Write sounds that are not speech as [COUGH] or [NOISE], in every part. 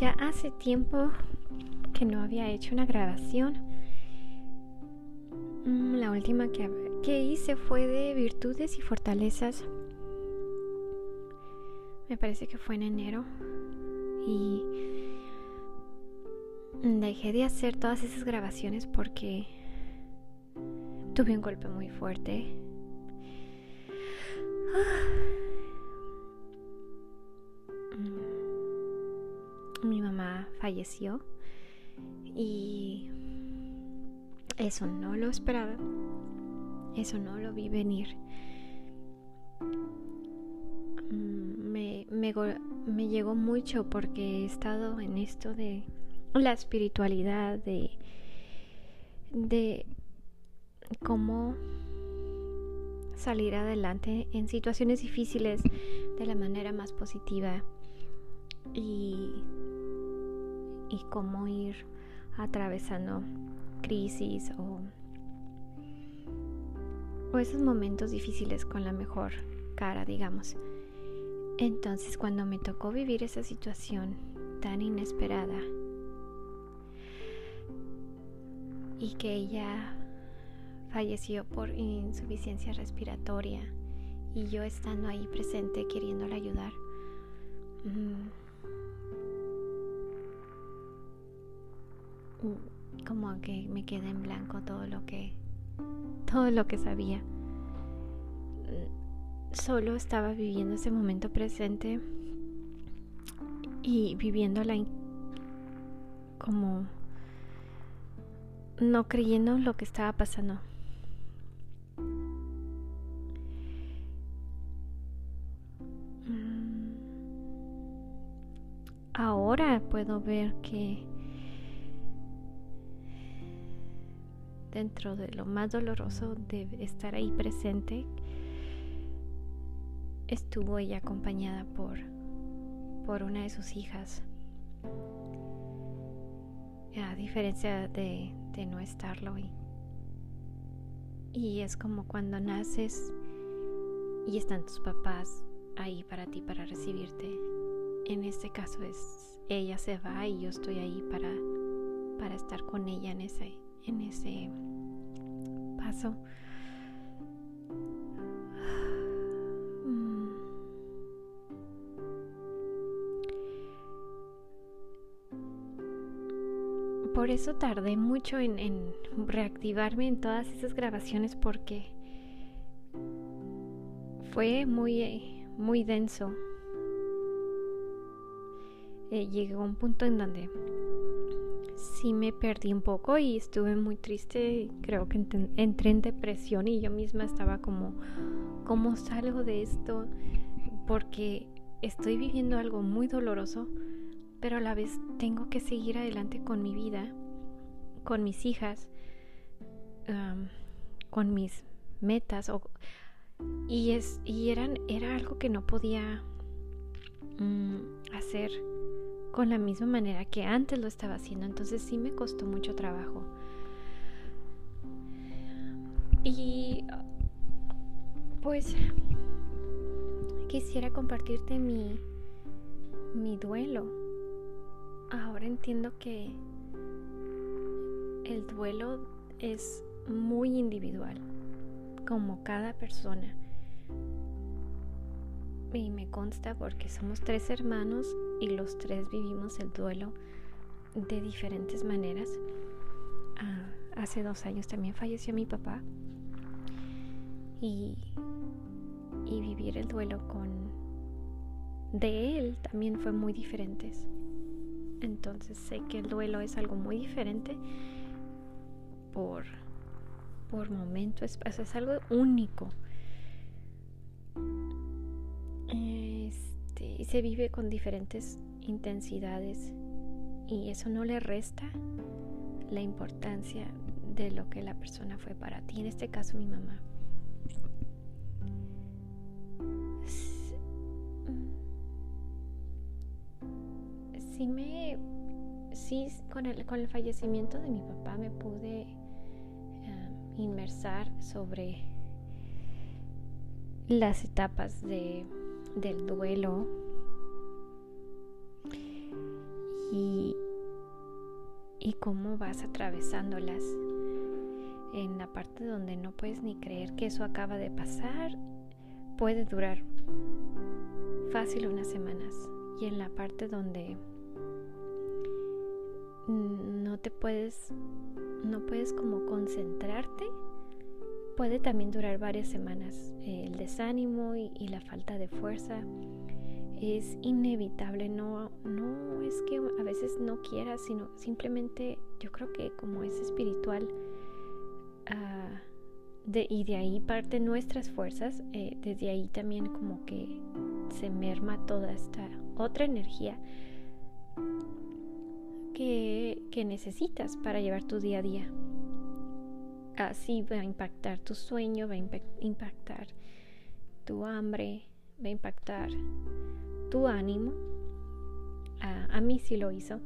Ya hace tiempo que no había hecho una grabación. Mm, la última que, que hice fue de virtudes y fortalezas. Me parece que fue en enero. Y dejé de hacer todas esas grabaciones porque tuve un golpe muy fuerte. Falleció y eso no lo esperaba. Eso no lo vi venir. Me, me, me llegó mucho porque he estado en esto de la espiritualidad, de, de cómo salir adelante en situaciones difíciles de la manera más positiva y, y cómo ir atravesando crisis o, o esos momentos difíciles con la mejor cara, digamos. Entonces cuando me tocó vivir esa situación tan inesperada y que ella falleció por insuficiencia respiratoria y yo estando ahí presente queriéndola ayudar. Mm, como que me quedé en blanco todo lo que todo lo que sabía. Solo estaba viviendo ese momento presente y viviéndola como no creyendo lo que estaba pasando. Mm. Ahora puedo ver que dentro de lo más doloroso de estar ahí presente, estuvo ella acompañada por, por una de sus hijas. A diferencia de, de no estarlo. Y, y es como cuando naces y están tus papás ahí para ti, para recibirte. En este caso es ella se va y yo estoy ahí para, para estar con ella en ese, en ese paso. por eso tardé mucho en, reactivarme en todas esas grabaciones porque fue muy, muy denso. Eh, llegó un punto en donde sí me perdí un poco y estuve muy triste. Creo que entré en depresión y yo misma estaba como, ¿cómo salgo de esto? Porque estoy viviendo algo muy doloroso pero a la vez tengo que seguir adelante con mi vida, con mis hijas, con mis metas y es y eran era algo que no podía mm, hacer con la misma manera que antes lo estaba haciendo entonces sí me costó mucho trabajo y pues quisiera compartirte mi mi duelo ahora entiendo que el duelo es muy individual, como cada persona. Y me consta porque somos tres hermanos y los tres vivimos el duelo de diferentes maneras. Ah, hace dos años también falleció mi papá y, y vivir el duelo con de él también fue muy diferente. Entonces sé que el duelo es algo muy diferente por, por momento, es, es algo único. Se vive con diferentes intensidades y eso no le resta la importancia de lo que la persona fue para ti, en este caso mi mamá. sí me, sí, con el, con el fallecimiento de mi papá me pude em, inmersar sobre las etapas de, del duelo y, y cómo vas atravesándolas. En la parte donde no puedes ni creer que eso acaba de pasar, puede durar fácil unas semanas. Y en la parte donde no te puedes, no puedes como concentrarte, puede también durar varias semanas. El desánimo y, y la falta de fuerza es inevitable, no, no es que a veces no quieras, sino simplemente yo creo que como es espiritual ah, de, y de ahí parte nuestras fuerzas, eh, desde ahí también como que se merma toda esta otra energía que, que necesitas para llevar tu día a día. Así va a impactar tu sueño, va a impactar tu hambre, va a impactar tu ánimo. a mí sí lo hizo.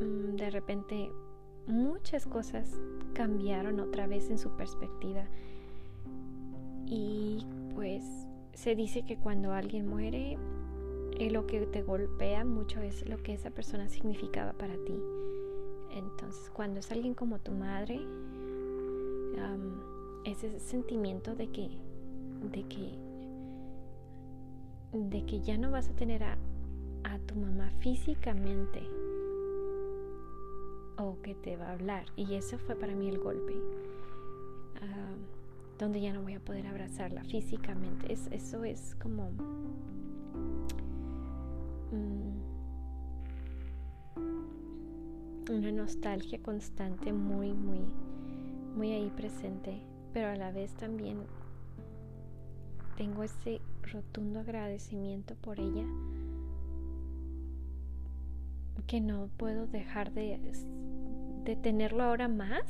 Mm, de repente muchas cosas cambiaron otra vez en su perspectiva. Y pues se dice que cuando alguien muere, lo que te golpea mucho es lo que esa persona significaba para ti. Entonces, cuando es alguien como tu madre, ese sentimiento de que, de que de que ya no vas a tener a, tu mamá físicamente o que te va a hablar. Y eso fue para mí el golpe. Ah, donde ya no voy a poder abrazarla físicamente. Es, eso es como... Mm, una nostalgia constante, muy, muy, muy ahí presente. Pero a la vez también tengo ese rotundo agradecimiento por ella que no puedo dejar de, de tenerlo ahora más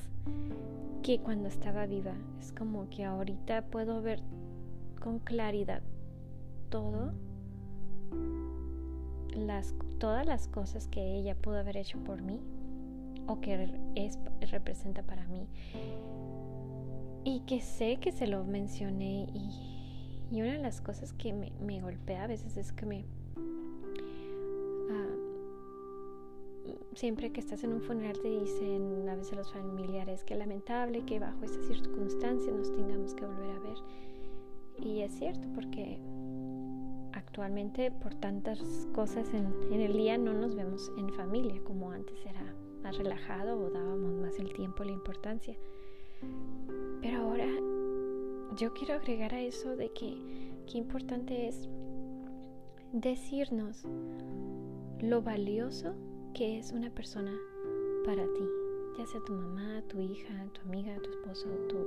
que cuando estaba viva. Es como que ahorita puedo ver con claridad todo todas las cosas que ella pudo haber hecho por mí o que es, representa para mí y que sé que se lo mencioné y y una de las cosas que me, golpea a veces es que me... Ah, siempre que estás en un funeral te dicen a veces los familiares que lamentable que bajo estas circunstancias nos tengamos que volver a ver. Y es cierto porque actualmente por tantas cosas en, en el día no nos vemos en familia como antes era más relajado o dábamos más el tiempo, la importancia. Yo quiero agregar a eso de que qué importante es decirnos lo valioso que es una persona para ti, ya sea tu mamá, tu hija, tu amiga, tu esposo, tu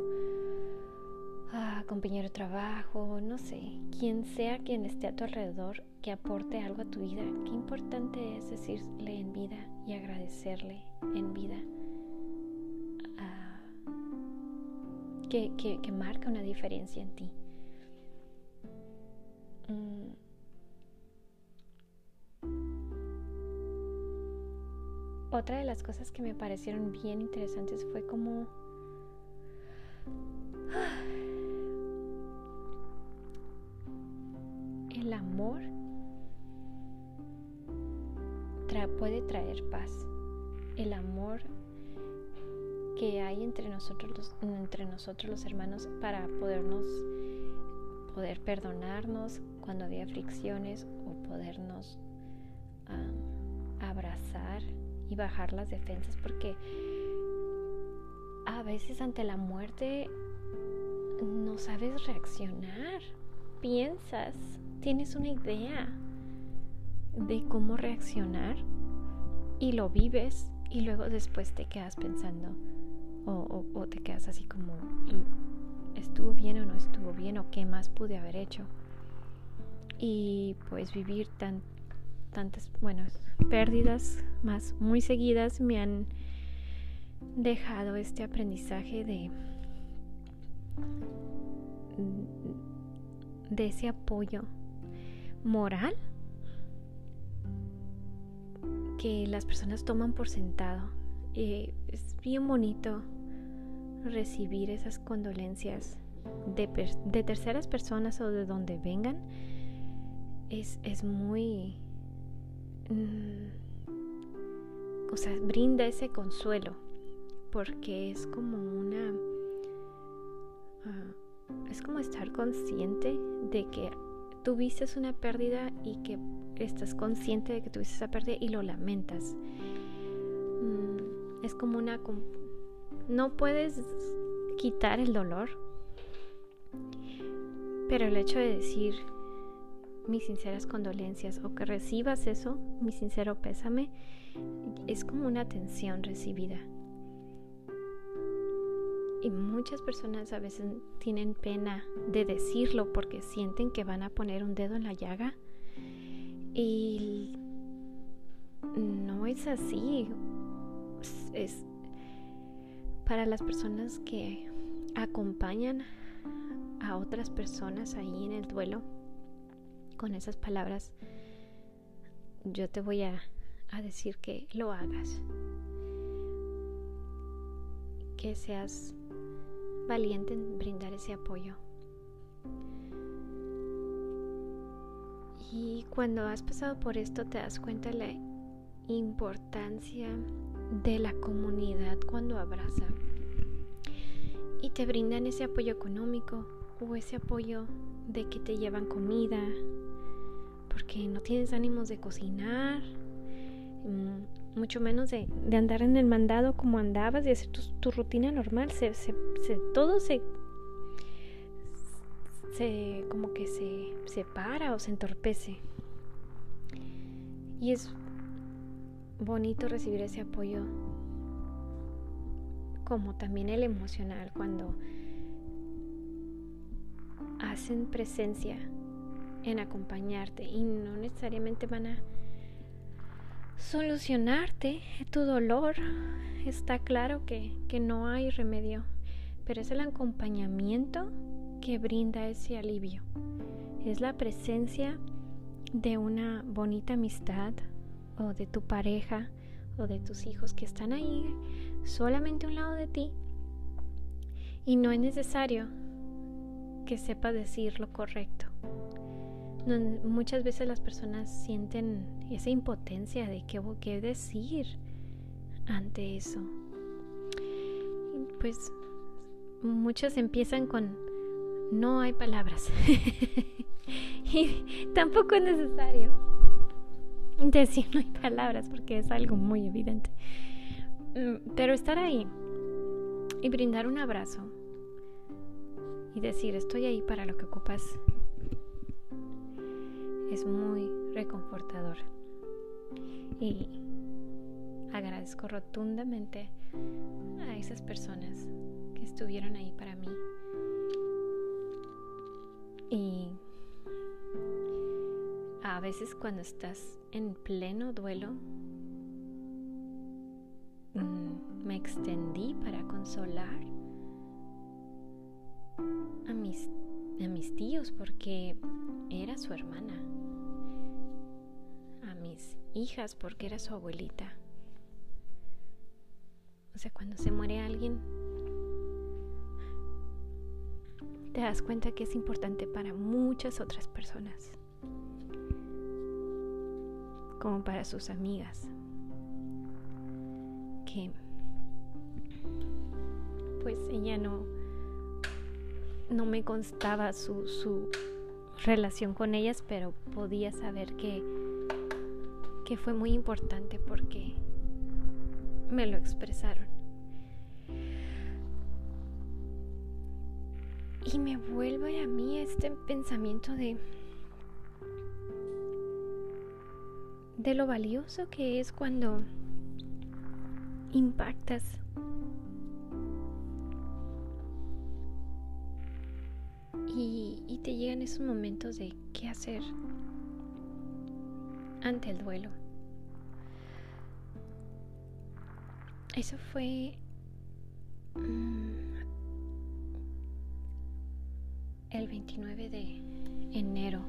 ah, compañero de trabajo, no sé, quien sea quien esté a tu alrededor que aporte algo a tu vida. Qué importante es decirle en vida y agradecerle en vida que, marca una diferencia en ti. Mm. Otra de las cosas que me parecieron bien interesantes fue como [SIGHS] el amor puede traer paz. El amor que hay entre nosotros los, entre nosotros los hermanos para podernos poder perdonarnos cuando había fricciones o podernos abrazar y bajar las defensas porque a veces ante la muerte no sabes reaccionar. Piensas tienes una idea de cómo reaccionar y lo vives y luego después te quedas pensando o, te quedas así como, ¿estuvo bien o no estuvo bien? ¿O qué más pude haber hecho? Y pues vivir tan, tantas, bueno, pérdidas más muy seguidas me han dejado este aprendizaje de ese apoyo moral que las personas toman por sentado. Eh, es bien bonito recibir esas condolencias de, terceras personas o de donde vengan es, muy... Mm, o sea, brinda ese consuelo, porque es como una, ah, es como estar consciente de que tuviste una pérdida y que estás consciente de que tuviste esa pérdida y lo lamentas. Mm, es como una, no puedes quitar el dolor, pero el hecho de decir mis sinceras condolencias o que recibas eso, mi sincero pésame, es como una atención recibida. Y muchas personas a veces tienen pena de decirlo porque sienten que van a poner un dedo en la llaga. Y no es así. Es para las personas que acompañan a otras personas ahí en el duelo con esas palabras, yo te voy a, decir que lo hagas. Que seas valiente en brindar ese apoyo. Y cuando has pasado por esto te das cuenta de la importancia de la comunidad cuando abraza y te brindan ese apoyo económico o ese apoyo de que te llevan comida, porque no tienes ánimos de cocinar, mm, mucho menos de, andar en el mandado como andabas y hacer tu, rutina normal. Se, todo se, se como que se separa o se entorpece. Y es bonito recibir ese apoyo, como también el emocional, cuando hacen presencia en acompañarte y no necesariamente van a solucionarte tu dolor. Está claro que, que no hay remedio, pero es el acompañamiento que brinda ese alivio. Es la presencia de una bonita amistad o de tu pareja o de tus hijos que están ahí solamente a un lado de ti y no es necesario que sepa decir lo correcto muchas veces las personas sienten esa impotencia de qué, qué decir ante eso. pues muchos empiezan con no hay palabras. [LAUGHS] y tampoco es necesario decir no hay palabras porque es algo muy evidente. Mm, pero estar ahí y brindar un abrazo y decir estoy ahí para lo que ocupas es muy reconfortador. Y agradezco rotundamente a esas personas que estuvieron ahí para mí. Y a veces cuando estás en pleno duelo, mm, me extendí para consolar a mis, a mis tíos porque era su hermana hijas porque era su abuelita. O sea, cuando se muere alguien, te das cuenta que es importante para muchas otras personas, como para sus amigas, que pues ella no, no me constaba su, su relación con ellas, pero podía saber que que fue muy importante porque me lo expresaron. Y me vuelve a mí este pensamiento de de lo valioso que es cuando impactas y, y te llegan esos momentos de qué hacer ante el duelo. Eso fue mm, el 29 de enero.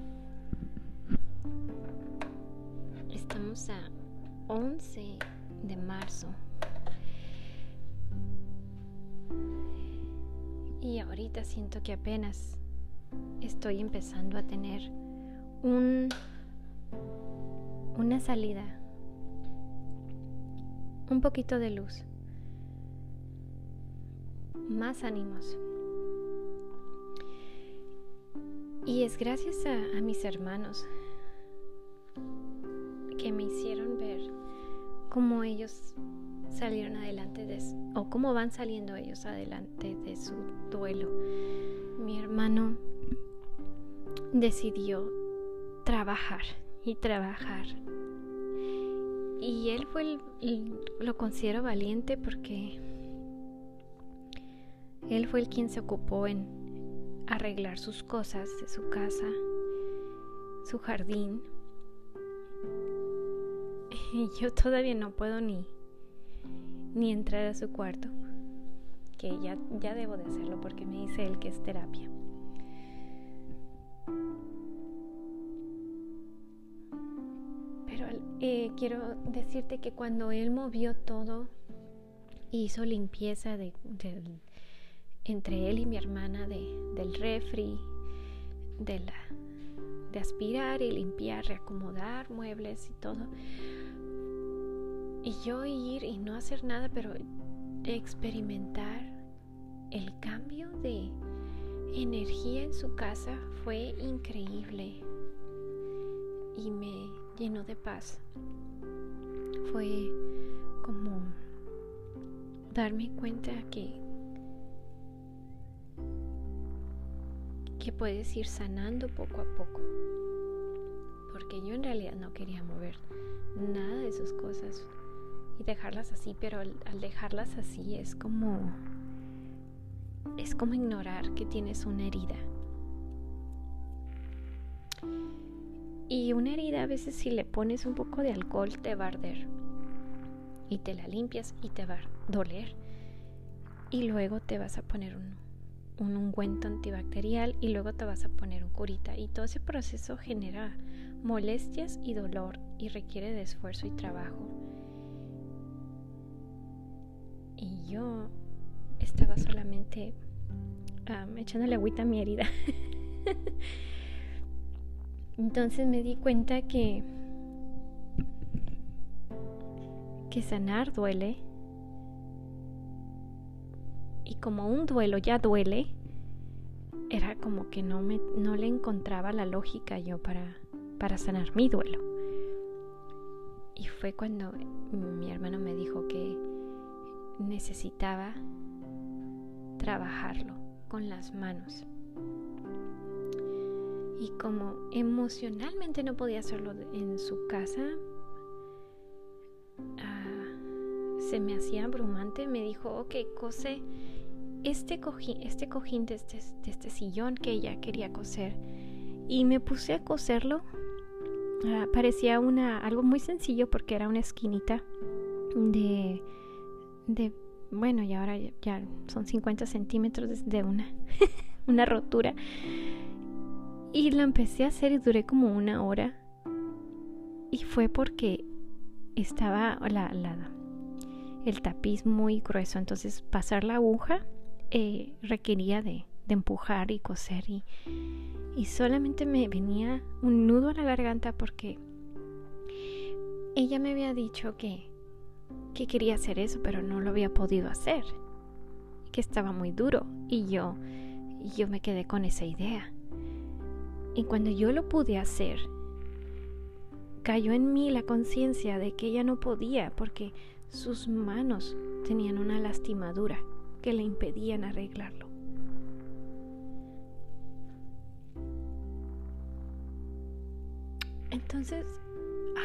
Estamos a 11 de marzo. Y ahorita siento que apenas estoy empezando a tener un una salida un poquito de luz, más ánimos. Y es gracias a, mis hermanos que me hicieron ver cómo ellos salieron adelante de, o cómo van saliendo ellos adelante de su duelo. Mi hermano decidió trabajar y trabajar. Y él fue lo considero valiente porque él fue el quien se ocupó en arreglar sus cosas de su casa, su jardín. Y yo todavía no puedo ni, ni entrar a su cuarto, que ya, ya debo de hacerlo porque me dice él que es terapia. Pero eh, quiero decirte que cuando él movió todo, hizo limpieza de, entre él y mi hermana del refri, de, la, de aspirar y limpiar, reacomodar muebles y todo. Y yo ir y no hacer nada, pero experimentar el cambio de energía en su casa fue increíble y me llenó de paz. Fue como darme cuenta que que puedes ir sanando poco a poco. Porque yo en realidad no quería mover nada de sus cosas y dejarlas así, pero al, dejarlas así es como es como ignorar que tienes una herida. Y una herida a veces si le pones un poco de alcohol te va a arder. Y te la limpias y te va a doler. Y luego te vas a poner un un ungüento antibacterial y luego te vas a poner un curita y todo ese proceso genera molestias y dolor y requiere de esfuerzo y trabajo. Y yo estaba solamente um, echándole agüita a mi herida. [LAUGHS] Entonces me di cuenta que que sanar duele y como un duelo ya duele, era como que no, me, no le encontraba la lógica yo para, para sanar mi duelo. Y fue cuando mi hermano me dijo que necesitaba trabajarlo con las manos. Y como emocionalmente no podía hacerlo en su casa, ah, se me hacía abrumante. Me dijo, ok, cose este cojín, este cojín de este, de este sillón que ella quería coser y me puse a coserlo. Ah, parecía una, algo muy sencillo porque era una esquinita de, de bueno, y ahora ya, son 50 centímetros de una, [LAUGHS] una rotura. Y lo empecé a hacer y duré como una hora. Y fue porque estaba la, la, el tapiz muy grueso. Entonces pasar la aguja eh, requería de, empujar y coser y, y solamente me venía un nudo a la garganta porque ella me había dicho que, que quería hacer eso, pero no lo había podido hacer, que estaba muy duro y yo, yo me quedé con esa idea. Y cuando yo lo pude hacer, cayó en mí la conciencia de que ella no podía porque sus manos tenían una lastimadura que le impedían arreglarlo. Entonces,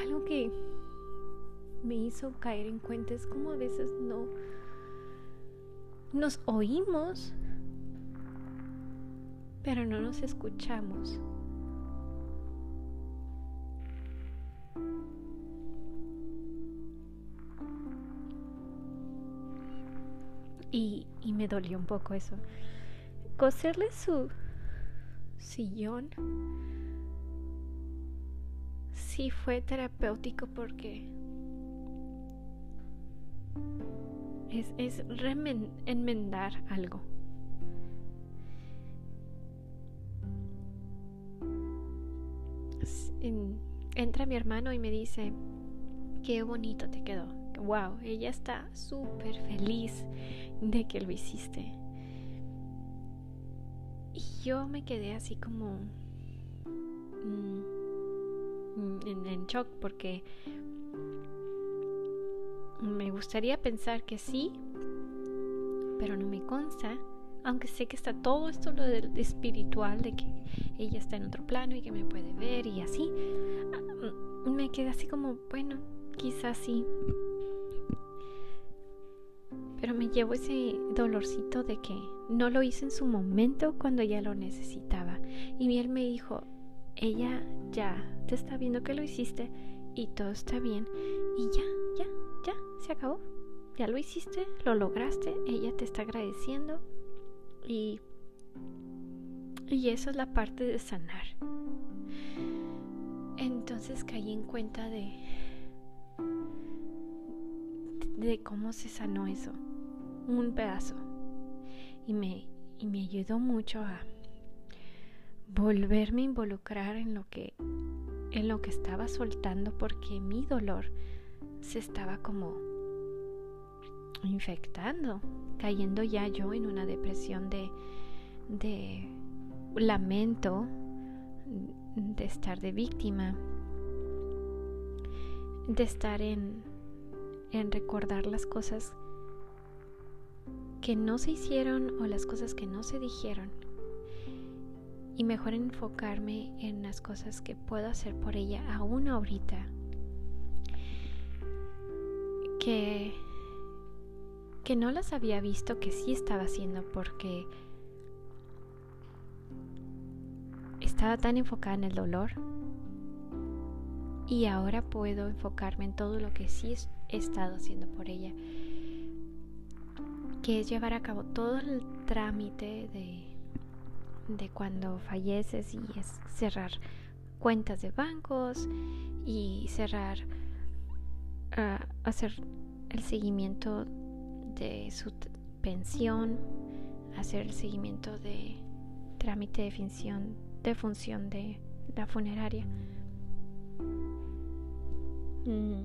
algo que me hizo caer en cuenta es como a veces no nos oímos, pero no nos escuchamos. Y, me dolió un poco eso. Coserle su sillón sí fue terapéutico porque es, es enmendar algo. Entra mi hermano y me dice, qué bonito te quedó, wow, ella está súper feliz de que lo hiciste. Y yo me quedé así como mm, en, en shock porque me gustaría pensar que sí, pero no me consta, aunque sé que está todo esto lo del espiritual, de que ella está en otro plano y que me puede ver y así, ah, me quedé así como, bueno, quizás sí. Pero me llevo ese dolorcito de que no lo hice en su momento cuando ella lo necesitaba. Y él me dijo, ella ya te está viendo que lo hiciste y todo está bien. Y ya, ya, ya, se acabó. Ya lo hiciste, lo lograste, ella te está agradeciendo y, y eso es la parte de sanar. Entonces caí en cuenta de, de cómo se sanó eso, un pedazo. Y me, y me ayudó mucho a volverme a involucrar en lo que en lo que estaba soltando porque mi dolor se estaba como infectando, cayendo ya yo en una depresión de, de lamento, de estar de víctima, de estar en, en recordar las cosas que no se hicieron o las cosas que no se dijeron. Y mejor enfocarme en las cosas que puedo hacer por ella aún ahorita que que no las había visto que sí estaba haciendo porque estaba tan enfocada en el dolor. Y ahora puedo enfocarme en todo lo que sí he estado haciendo por ella que es llevar a cabo todo el trámite de, de cuando falleces y es cerrar cuentas de bancos y cerrar hacer el seguimiento de su pensión, hacer el seguimiento de trámite de función de función de la funeraria. Mm.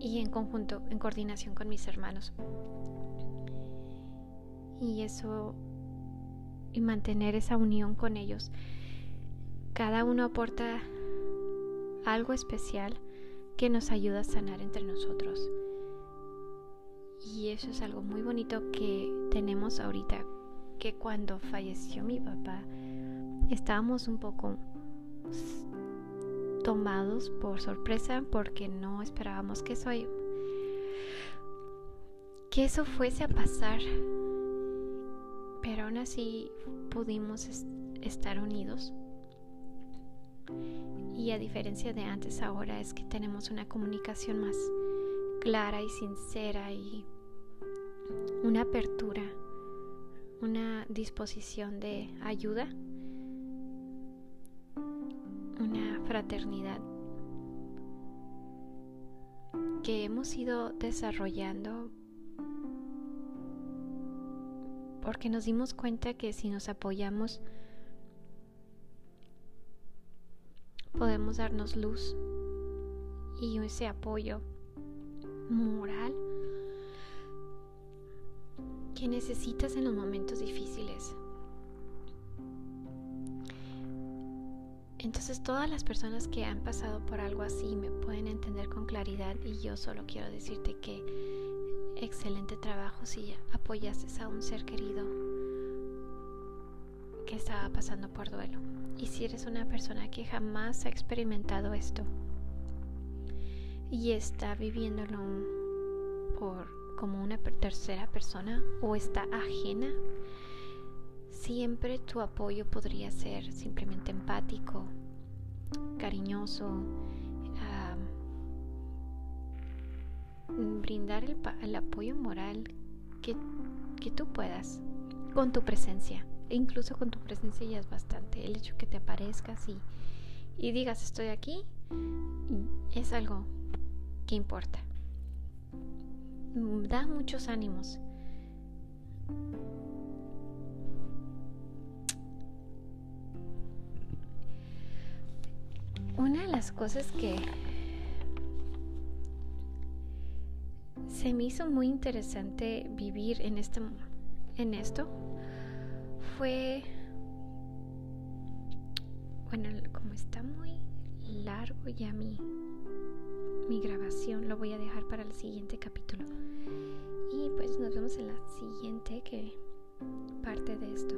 Y en conjunto, en coordinación con mis hermanos. Y eso, y mantener esa unión con ellos. Cada uno aporta algo especial que nos ayuda a sanar entre nosotros. Y eso es algo muy bonito que tenemos ahorita, que cuando falleció mi papá, estábamos un poco tomados por sorpresa porque no esperábamos que eso que eso fuese a pasar. Pero aún así pudimos estar unidos y a diferencia de antes, ahora es que tenemos una comunicación más clara y sincera y una apertura, una disposición de ayuda, una fraternidad que hemos ido desarrollando porque nos dimos cuenta que si nos apoyamos podemos darnos luz y ese apoyo moral que necesitas en los momentos difíciles. Entonces todas las personas que han pasado por algo así me pueden entender con claridad y yo solo quiero decirte que excelente trabajo si apoyaste a un ser querido que estaba pasando por duelo. Y si eres una persona que jamás ha experimentado esto y está viviéndolo por como una tercera persona o está ajena, siempre tu apoyo podría ser simplemente empático, cariñoso, brindar el, el, apoyo moral que, que tú puedas con tu presencia. E incluso con tu presencia ya es bastante. El hecho que te aparezcas y, y digas estoy aquí es algo que importa. Da muchos ánimos. Una de las cosas que se me hizo muy interesante vivir en este en esto fue bueno como está muy largo ya mi mi grabación lo voy a dejar para el siguiente capítulo. Y pues nos vemos en la siguiente que parte de esto